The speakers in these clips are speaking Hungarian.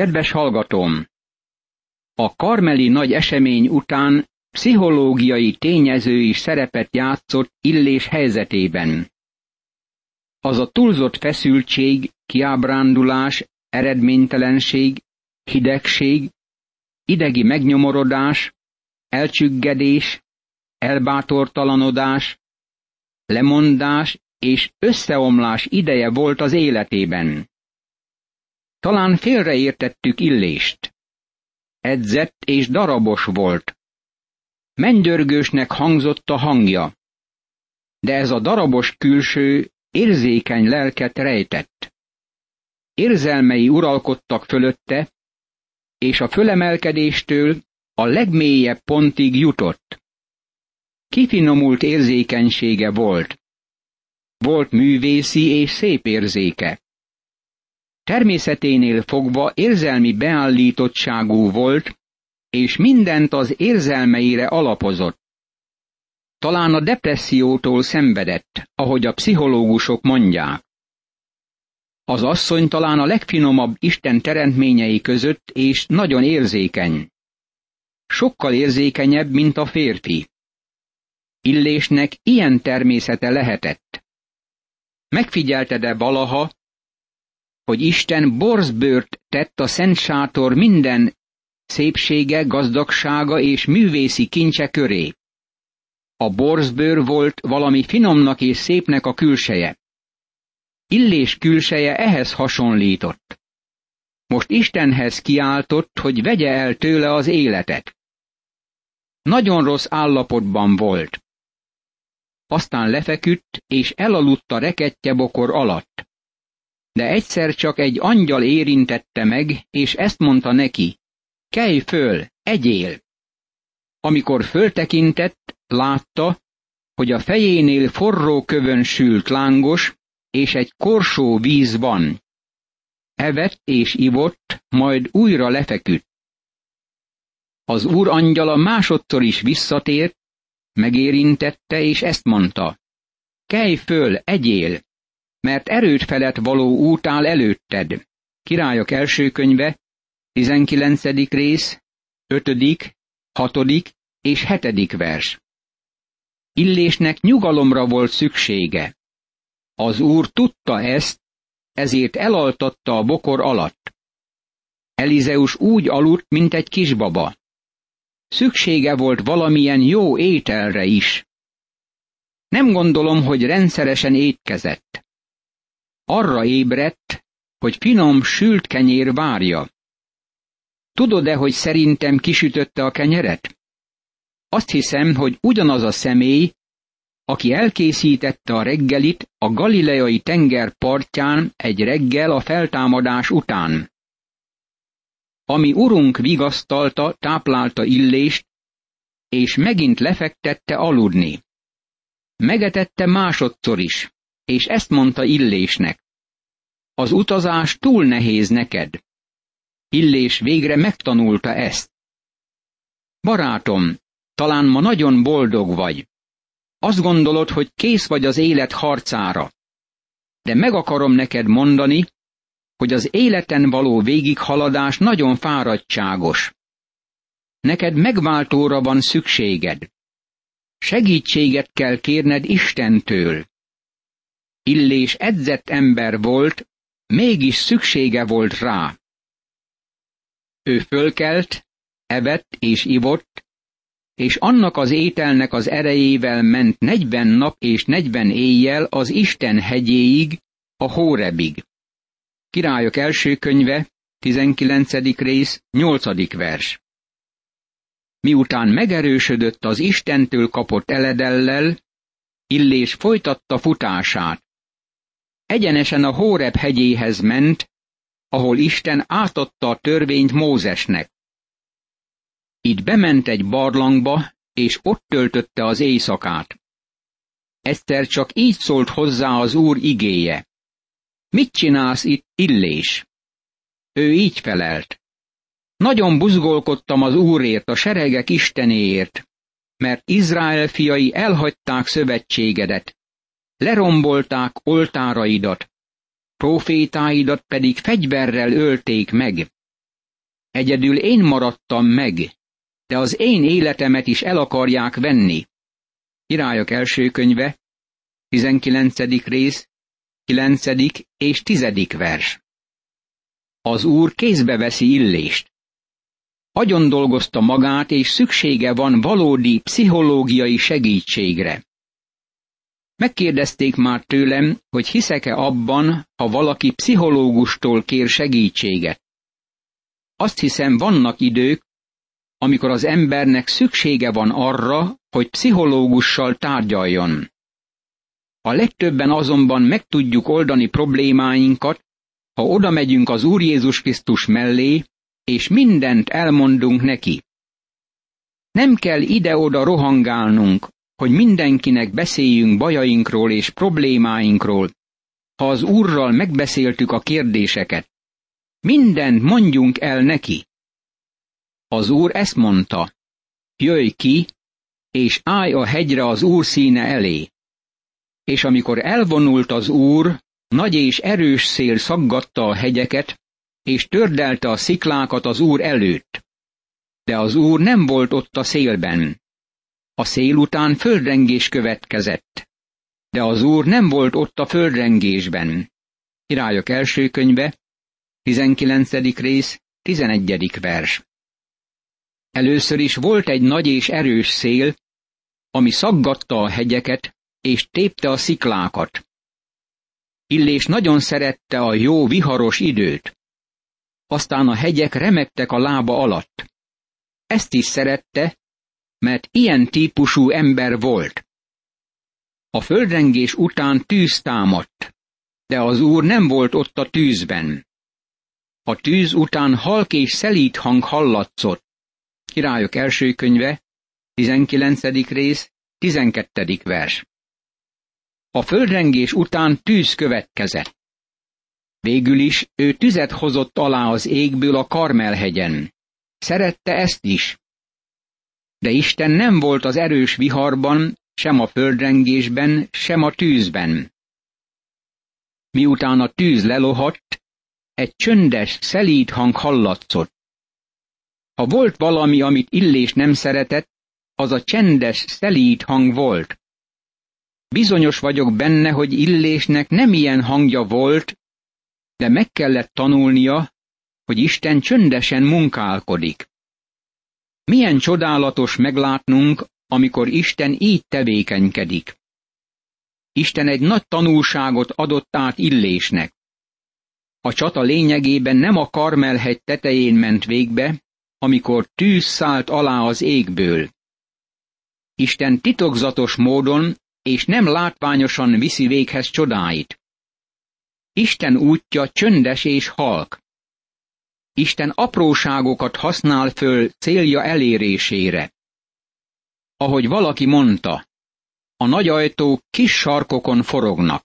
Kedves hallgatóm! A karmeli nagy esemény után pszichológiai tényező is szerepet játszott Illés helyzetében. Az a túlzott feszültség, kiábrándulás, eredménytelenség, hidegség, idegi megnyomorodás, elcsüggedés, elbátortalanodás, lemondás és összeomlás ideje volt az életében. Talán félreértettük Illést. Edzett és darabos volt. Mennydörgősnek hangzott a hangja. De ez a darabos külső érzékeny lelket rejtett. Érzelmei uralkodtak fölötte, és a fölemelkedéstől a legmélyebb pontig jutott. Kifinomult érzékenysége volt. Volt művészi és szép érzéke. Természeténél fogva érzelmi beállítottságú volt, és mindent az érzelmeire alapozott. Talán a depressziótól szenvedett, ahogy a pszichológusok mondják. Az asszony talán a legfinomabb Isten teremtményei között, és nagyon érzékeny. Sokkal érzékenyebb, mint a férfi. Illésnek ilyen természete lehetett. Megfigyelted-e valaha, hogy Isten borzbőrt tett a Szent Sátor minden szépsége, gazdagsága és művészi kincse köré. A borzbőr volt valami finomnak és szépnek a külseje. Illés külseje ehhez hasonlított. Most Istenhez kiáltott, hogy vegye el tőle az életet. Nagyon rossz állapotban volt. Aztán lefeküdt, és elaludt a rekettye bokor alatt. De egyszer csak egy angyal érintette meg, és ezt mondta neki, kelj föl, egyél! Amikor föltekintett, látta, hogy a fejénél forró kövön sült lángos, és egy korsó víz van. Evett és ivott, majd újra lefeküdt. Az úr angyala másodszor is visszatért, megérintette, és ezt mondta. Kelj föl, egyél, mert erőt felett való út áll előtted. Királyok első könyve, 19. rész, 5., 6. és 7. vers. Illésnek nyugalomra volt szüksége. Az úr tudta ezt, ezért elaltatta a bokor alatt. Elizeus úgy aludt, mint egy kisbaba. Szüksége volt valamilyen jó ételre is. Nem gondolom, hogy rendszeresen étkezett. Arra ébredt, hogy finom sült kenyér várja. Tudod-e, hogy szerintem kisütötte a kenyeret? Azt hiszem, hogy ugyanaz a személy, aki elkészítette a reggelit a galileai tenger partján egy reggel a feltámadás után. Ami urunk vigasztalta, táplálta illést, és megint lefektette aludni. Megetette másodszor is, és ezt mondta illésnek. Az utazás túl nehéz neked. Illés végre megtanulta ezt. Barátom, talán ma nagyon boldog vagy. Azt gondolod, hogy kész vagy az élet harcára. De meg akarom neked mondani, hogy az életen való végighaladás nagyon fáradtságos. Neked megváltóra van szükséged. Segítséget kell kérned Istentől. Illés edzett ember volt, mégis szüksége volt rá. Ő fölkelt, evett és ivott, és annak az ételnek az erejével ment negyven nap és negyven éjjel az Isten hegyéig, a Hórebig. Királyok első könyve, 19. rész, 8. vers. Miután megerősödött az Istentől kapott eledellel, Illés folytatta futását. Egyenesen a Hóreb hegyéhez ment, ahol Isten átadta a törvényt Mózesnek. Itt bement egy barlangba, és ott töltötte az éjszakát. Egyszer csak így szólt hozzá az úr igéje. Mit csinálsz itt, Illés? Ő így felelt. Nagyon buzgolkodtam az úrért, a seregek istenéért, mert Izrael fiai elhagyták szövetségedet, lerombolták oltáraidat, profétáidat pedig fegyverrel ölték meg. Egyedül én maradtam meg, de az én életemet is el akarják venni. Királyok első könyve, 19. rész, 9. és 10. vers. Az úr kézbe veszi illést. Agyon dolgozta magát, és szüksége van valódi pszichológiai segítségre. Megkérdezték már tőlem, hogy hiszek-e abban, ha valaki pszichológustól kér segítséget. Azt hiszem, vannak idők, amikor az embernek szüksége van arra, hogy pszichológussal tárgyaljon. A legtöbben azonban meg tudjuk oldani problémáinkat, ha oda megyünk az Úr Jézus Krisztus mellé, és mindent elmondunk neki. Nem kell ide-oda rohangálnunk, hogy mindenkinek beszéljünk bajainkról és problémáinkról, ha az Úrral megbeszéltük a kérdéseket. Mindent mondjunk el neki. Az Úr ezt mondta, jöjj ki, és állj a hegyre az Úr színe elé. És amikor elvonult az Úr, nagy és erős szél szaggatta a hegyeket, és tördelte a sziklákat az Úr előtt. De az Úr nem volt ott a szélben. A szél után földrengés következett. De az Úr nem volt ott a földrengésben. Királyok első könyve, 19. rész, 11. vers. Először is volt egy nagy és erős szél, ami szaggatta a hegyeket, és tépte a sziklákat. Illés nagyon szerette a jó viharos időt. Aztán a hegyek remektek a lába alatt. Ezt is szerette, mert ilyen típusú ember volt. A földrengés után tűz támadt, de az úr nem volt ott a tűzben. A tűz után halk és szelít hang hallatszott. Királyok első könyve, 19. rész, 12. vers. A földrengés után tűz következett. Végül is ő tüzet hozott alá az égből a Karmelhegyen. Szerette ezt is. De Isten nem volt az erős viharban, sem a földrengésben, sem a tűzben. Miután a tűz lelohott, egy csöndes, szelíd hang hallatszott. Ha volt valami, amit Illés nem szeretett, az a csendes, szelíd hang volt. Bizonyos vagyok benne, hogy Illésnek nem ilyen hangja volt, de meg kellett tanulnia, hogy Isten csöndesen munkálkodik. Milyen csodálatos meglátnunk, amikor Isten így tevékenykedik. Isten egy nagy tanulságot adott át Illésnek. A csata lényegében nem a Karmelhegy tetején ment végbe, amikor tűz szállt alá az égből. Isten titokzatos módon és nem látványosan viszi véghez csodáit. Isten útja csöndes és halk. Isten apróságokat használ föl célja elérésére. Ahogy valaki mondta, a nagy ajtók kis sarkokon forognak.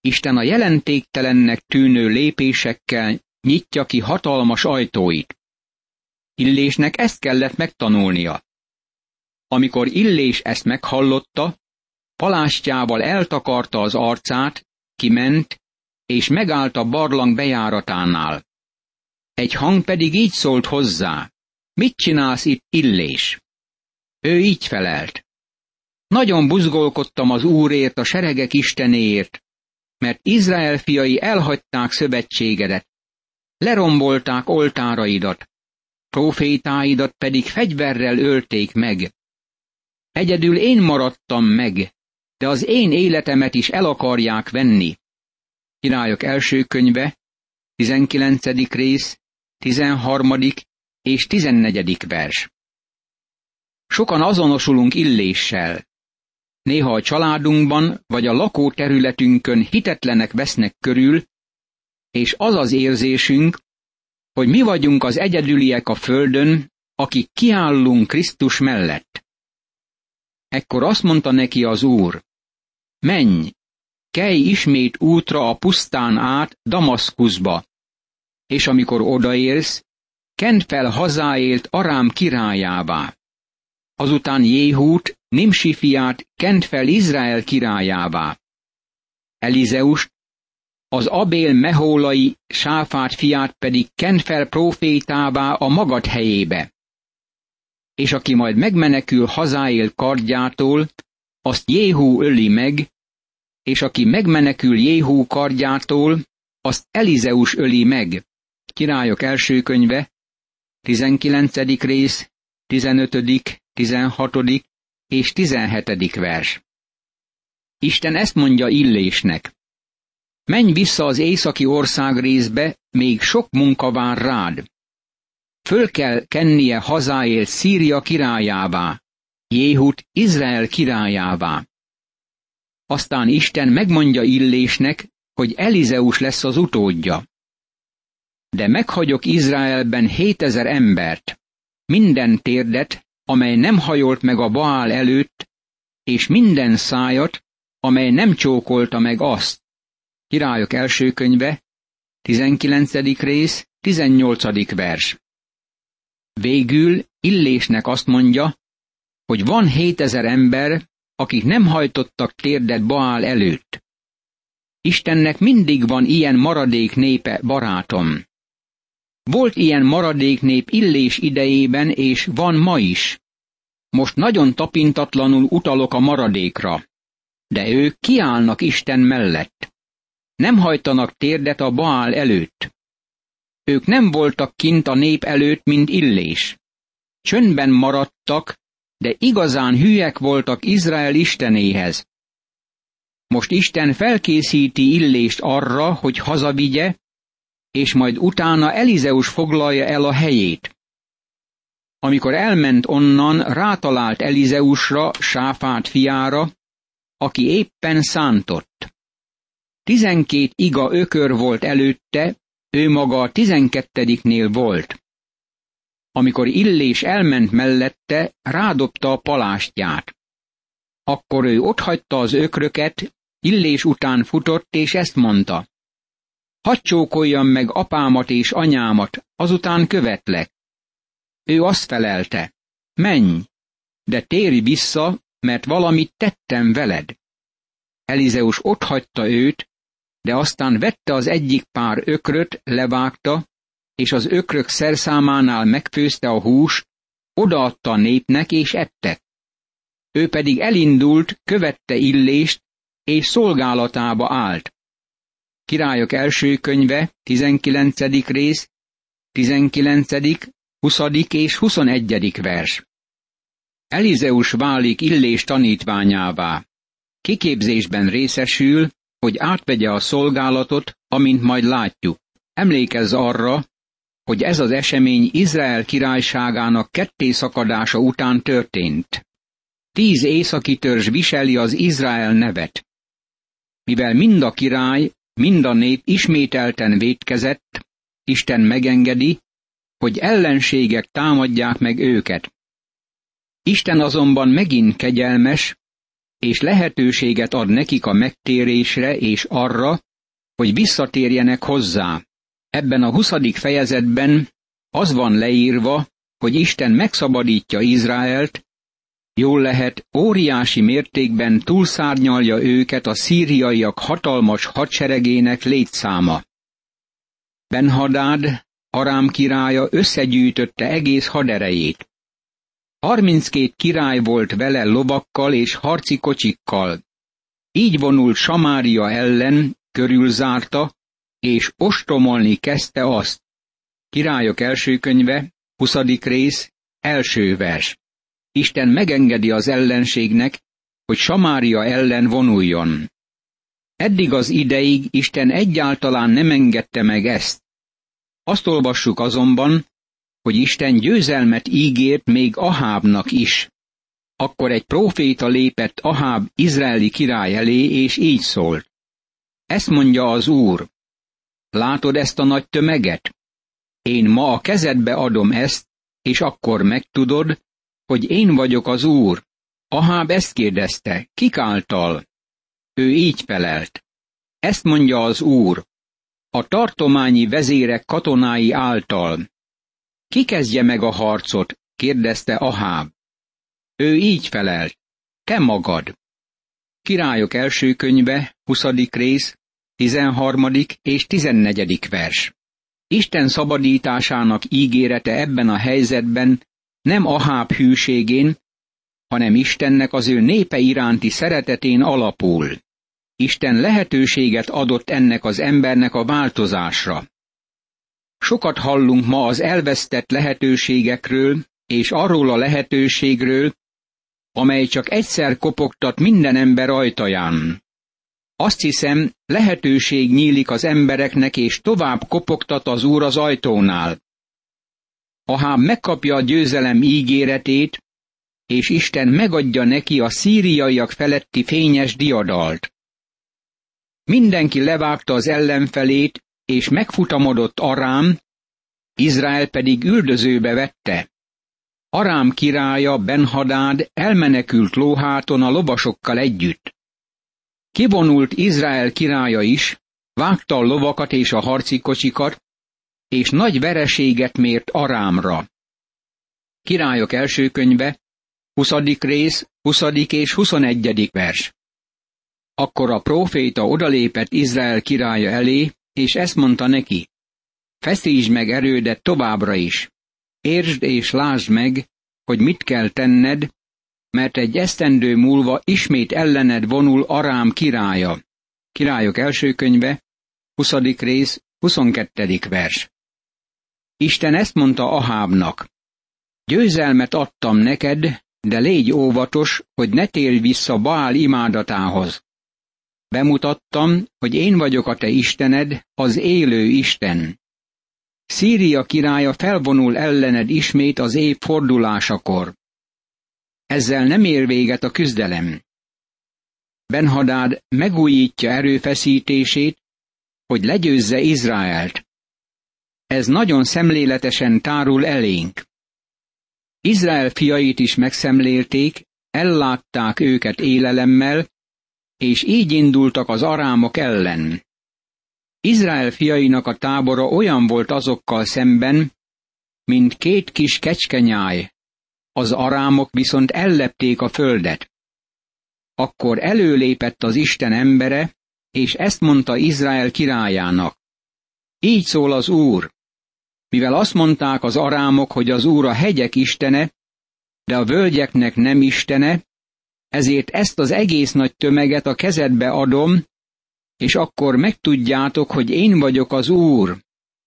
Isten a jelentéktelennek tűnő lépésekkel nyitja ki hatalmas ajtóit. Illésnek ezt kellett megtanulnia. Amikor Illés ezt meghallotta, palástjával eltakarta az arcát, kiment, és megállt a barlang bejáratánál. Egy hang pedig így szólt hozzá, mit csinálsz itt Illés? Ő így felelt. Nagyon buzgolkodtam az Úrért, a seregek Istenéért, mert Izrael fiai elhagyták szövetségedet, lerombolták oltáraidat, profétáidat pedig fegyverrel ölték meg. Egyedül én maradtam meg, de az én életemet is el akarják venni. Királyok első könyve, 19. rész, 13. és 14. vers. Sokan azonosulunk illéssel. Néha a családunkban vagy a lakóterületünkön hitetlenek vesznek körül, és az az érzésünk, hogy mi vagyunk az egyedüliek a földön, akik kiállunk Krisztus mellett. Ekkor azt mondta neki az Úr, menj, kelj ismét útra a pusztán át Damaszkuszba, és amikor odaérsz, kent fel hazáélt Arám királyává. Azután Jéhút, Nimsi fiát kent fel Izrael királyává. Elizeust, az Abél mehólai sáfát fiát pedig ken fel profétává a magad helyébe. És aki majd megmenekül hazáél kardjától, azt Jéhú öli meg, és aki megmenekül Jéhú kardjától, azt Elizeus öli meg. Királyok első könyve, 19. rész, 15., 16. és 17. vers. Isten ezt mondja Illésnek. Menj vissza az északi ország részbe, még sok munka vár rád. Föl kell kennie hazáért Szíria királyává, Jéhut Izrael királyává. Aztán Isten megmondja Illésnek, hogy Elizeus lesz az utódja. De meghagyok Izraelben hétezer embert, minden térdet, amely nem hajolt meg a Baál előtt, és minden szájat, amely nem csókolta meg azt. Királyok első könyve, 19. rész, 18. vers. Végül Illésnek azt mondja, hogy van hétezer ember, akik nem hajtottak térdet Baál előtt. Istennek mindig van ilyen maradék népe, barátom. Volt ilyen maradék nép Illés idejében, és van ma is. Most nagyon tapintatlanul utalok a maradékra, de ők kiállnak Isten mellett. Nem hajtanak térdet a Baál előtt. Ők nem voltak kint a nép előtt, mint Illés. Csöndben maradtak, de igazán hülyek voltak Izrael istenéhez. Most Isten felkészíti Illést arra, hogy hazavigye, és majd utána Elizeus foglalja el a helyét. Amikor elment onnan, rátalált Elizeusra, Sáfát fiára, aki éppen szántott. Tizenkét iga ökör volt előtte, ő maga a tizenkettediknél volt. Amikor Illés elment mellette, rádobta a palástját. Akkor ő otthagyta az ökröket, Illés után futott, és ezt mondta. Hadd csókoljam meg apámat és anyámat, azután követlek. Ő azt felelte, menj, de térj vissza, mert valamit tettem veled. Elizeus otthagyta őt, de aztán vette az egyik pár ökröt, levágta, és az ökrök szerszámánál megfőzte a hús, odaadta a népnek, és ettek. Ő pedig elindult, követte Illést, és szolgálatába állt. Királyok első könyve, 19. rész, 19., 20. és 21. vers. Elizeus válik Illés tanítványává. Kiképzésben részesül, hogy átvegye a szolgálatot, amint majd látjuk. Emlékezz arra, hogy ez az esemény Izrael királyságának ketté szakadása után történt. Tíz északi törzs viseli az Izrael nevet. Mivel mind a király, mind a nép ismételten védkezett, Isten megengedi, hogy ellenségek támadják meg őket. Isten azonban megint kegyelmes, és lehetőséget ad nekik a megtérésre és arra, hogy visszatérjenek hozzá. Ebben a huszadik fejezetben az van leírva, hogy Isten megszabadítja Izraelt, jól lehet, óriási mértékben túlszárnyalja őket a szíriaiak hatalmas hadseregének létszáma. Benhadád, Arám királya összegyűjtötte egész haderejét. Harminckét király volt vele lovakkal és harci kocsikkal. Így vonult Samária ellen, körülzárta, és ostromolni kezdte azt. Királyok első könyve, 20. rész, első vers. Isten megengedi az ellenségnek, hogy Samária ellen vonuljon. Eddig az ideig Isten egyáltalán nem engedte meg ezt. Azt olvassuk azonban, hogy Isten győzelmet ígért még Ahábnak is. Akkor egy próféta lépett Aháb izraeli király elé, és így szólt. Ezt mondja az Úr. Látod ezt a nagy tömeget? Én ma a kezedbe adom ezt, és akkor megtudod, hogy én vagyok az Úr. Aháb ezt kérdezte, kik által? Ő így felelt. Ezt mondja az Úr, a tartományi vezérek katonái által. Ki kezdje meg a harcot? kérdezte Aháb. Ő így felelt, te magad. Királyok első könyve, 20. rész, 13. és 14. vers. Isten szabadításának ígérete ebben a helyzetben nem Aháb hűségén, hanem Istennek az ő népe iránti szeretetén alapul. Isten lehetőséget adott ennek az embernek a változásra. Sokat hallunk ma az elvesztett lehetőségekről, és arról a lehetőségről, amely csak egyszer kopogtat minden ember ajtaján. Azt hiszem, lehetőség nyílik az embereknek, és tovább kopogtat az Úr az ajtónál. Ahám megkapja a győzelem ígéretét, és Isten megadja neki a szíriaiak feletti fényes diadalt. Mindenki levágta az ellenfelét, és megfutamodott Arám, Izrael pedig üldözőbe vette. Arám királya Benhadád elmenekült lóháton a lovasokkal együtt. Kivonult Izrael királya is, vágta a lovakat és a harci kocsikat, és nagy vereséget mért Arámra. Királyok első könyve, 20. rész, 20. és 21. vers. Akkor a próféta odalépett Izrael királya elé, és ezt mondta neki. Feszítsd meg erődet továbbra is. Értsd és lásd meg, hogy mit kell tenned, mert egy esztendő múlva ismét ellened vonul Arám királya. Királyok első könyve, 20. rész, 22. vers. Isten ezt mondta Ahábnak. Győzelmet adtam neked, de légy óvatos, hogy ne térj vissza Baál imádatához. Bemutattam, hogy én vagyok a te Istened, az élő Isten. Szíria királya felvonul ellened ismét az év fordulásakor. Ezzel nem ér véget a küzdelem. Benhadád megújítja erőfeszítését, hogy legyőzze Izraelt. Ez nagyon szemléletesen tárul elénk. Izrael fiait is megszemlélték, ellátták őket élelemmel, és így indultak az arámok ellen. Izrael fiainak a tábora olyan volt azokkal szemben, mint két kis kecskenyáj, az arámok viszont ellepték a földet. Akkor előlépett az Isten embere, és ezt mondta Izrael királyának. Így szól az Úr. Mivel azt mondták az arámok, hogy az Úr a hegyek istene, de a völgyeknek nem istene, ezért ezt az egész nagy tömeget a kezedbe adom, és akkor megtudjátok, hogy én vagyok az Úr.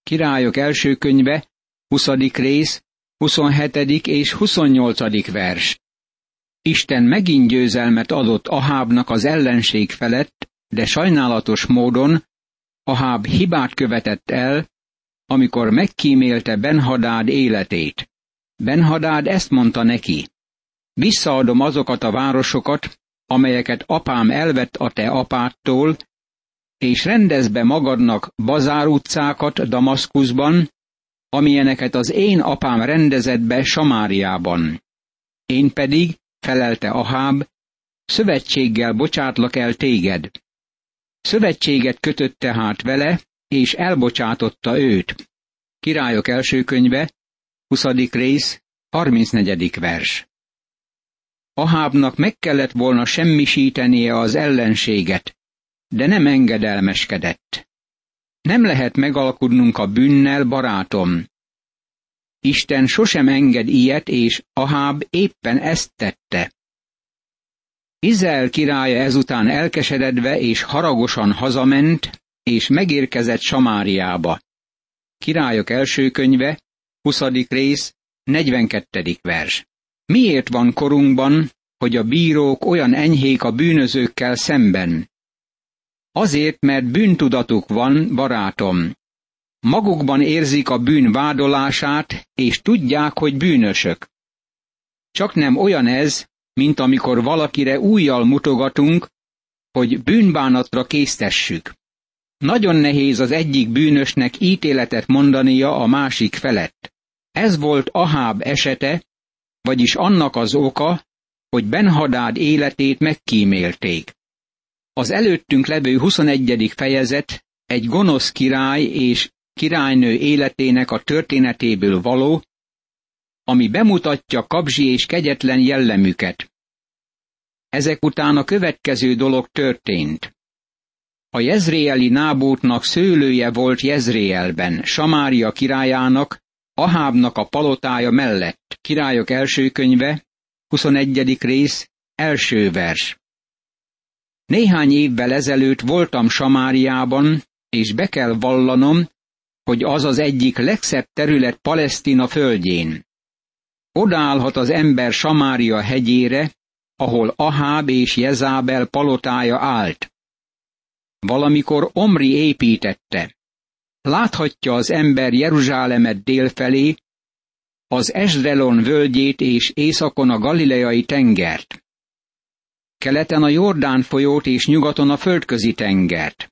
Királyok első könyve, 20. rész, 27. és 28. vers. Isten megint győzelmet adott Ahábnak az ellenség felett, de sajnálatos módon Aháb hibát követett el, amikor megkímélte Benhadád életét. Benhadád ezt mondta neki. Visszaadom azokat a városokat, amelyeket apám elvett a te apától, és rendez be magadnak bazár utcákat Damaszkuszban, amilyeneket az én apám rendezett be Samáriában. Én pedig, felelte Aháb, szövetséggel bocsátlak el téged. Szövetséget kötött tehát vele, és elbocsátotta őt. Királyok első könyve, 20. rész, 34. vers. Ahábnak meg kellett volna semmisítenie az ellenséget, de nem engedelmeskedett. Nem lehet megalkudnunk a bűnnel, barátom. Isten sosem enged ilyet, és Aháb éppen ezt tette. Izrael királya ezután elkeseredve és haragosan hazament, és megérkezett Samáriába. Királyok első könyve, 20. rész, 42. vers. Miért van korunkban, hogy a bírók olyan enyhék a bűnözőkkel szemben? Azért, mert bűntudatuk van, barátom. Magukban érzik a bűn vádolását, és tudják, hogy bűnösök. Csak nem olyan ez, mint amikor valakire újjal mutogatunk, hogy bűnbánatra késztessük. Nagyon nehéz az egyik bűnösnek ítéletet mondania a másik felett. Ez volt Aháb esete, vagyis annak az oka, hogy Benhadád életét megkímélték. Az előttünk levő 21. fejezet egy gonosz király és királynő életének a történetéből való, ami bemutatja kabzsi és kegyetlen jellemüket. Ezek után a következő dolog történt. A jezréeli nábótnak szőlője volt Jezréelben, Samária királyának, Ahábnak a palotája mellett. Királyok első könyve, 21. rész, első vers. Néhány évvel ezelőtt voltam Samáriában, és be kell vallanom, hogy az az egyik legszebb terület Palesztina földjén. Odállhat az ember Samária hegyére, ahol Aháb és Jezábel palotája állt. Valamikor Omri építette. Láthatja az ember Jeruzsálemet délfelé, az Esdrelon völgyét és északon a galileai tengert. Keleten a Jordán folyót és nyugaton a földközi tengert.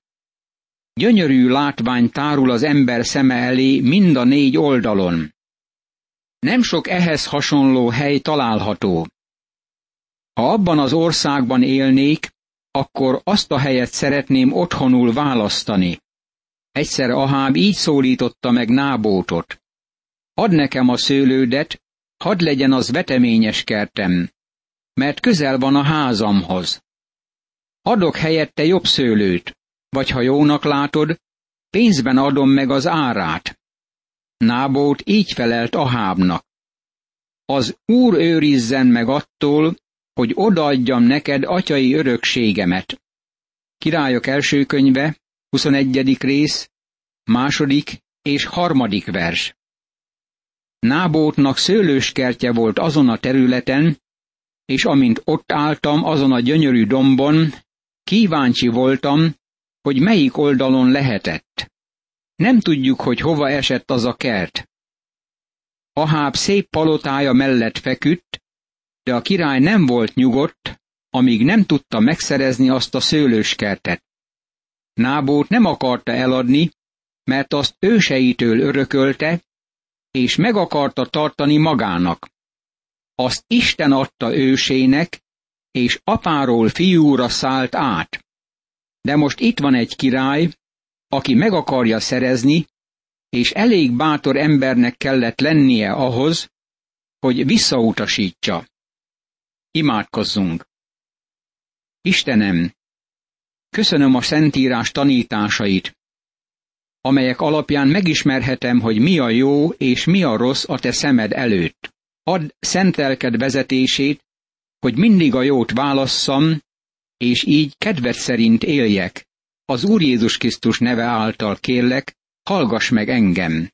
Gyönyörű látvány tárul az ember szeme elé mind a négy oldalon. Nem sok ehhez hasonló hely található. Ha abban az országban élnék, akkor azt a helyet szeretném otthonul választani. Egyszer Aháb így szólította meg Nábótot. Add nekem a szőlődet, hadd legyen az veteményes kertem, mert közel van a házamhoz. Adok helyette jobb szőlőt, vagy ha jónak látod, pénzben adom meg az árát. Nábót így felelt Ahábnak. Az Úr őrizzen meg attól, hogy odaadjam neked atyai örökségemet. Királyok első könyve, 21. rész, második és harmadik vers. Nábótnak szőlőskertje volt azon a területen, és amint ott álltam azon a gyönyörű dombon, kíváncsi voltam, hogy melyik oldalon lehetett. Nem tudjuk, hogy hova esett az a kert. Aháb szép palotája mellett feküdt, de a király nem volt nyugodt, amíg nem tudta megszerezni azt a szőlőskertet. Nábót nem akarta eladni, mert azt őseitől örökölte, és meg akarta tartani magának. Azt Isten adta ősének, és apáról fiúra szállt át. De most itt van egy király, aki meg akarja szerezni, és elég bátor embernek kellett lennie ahhoz, hogy visszautasítsa. Imádkozzunk! Istenem, köszönöm a Szentírás tanításait, amelyek alapján megismerhetem, hogy mi a jó és mi a rossz a te szemed előtt. Add szentelked vezetését, hogy mindig a jót válasszam, és így kedved szerint éljek. Az Úr Jézus Krisztus neve által kérlek, hallgass meg engem.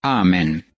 Ámen.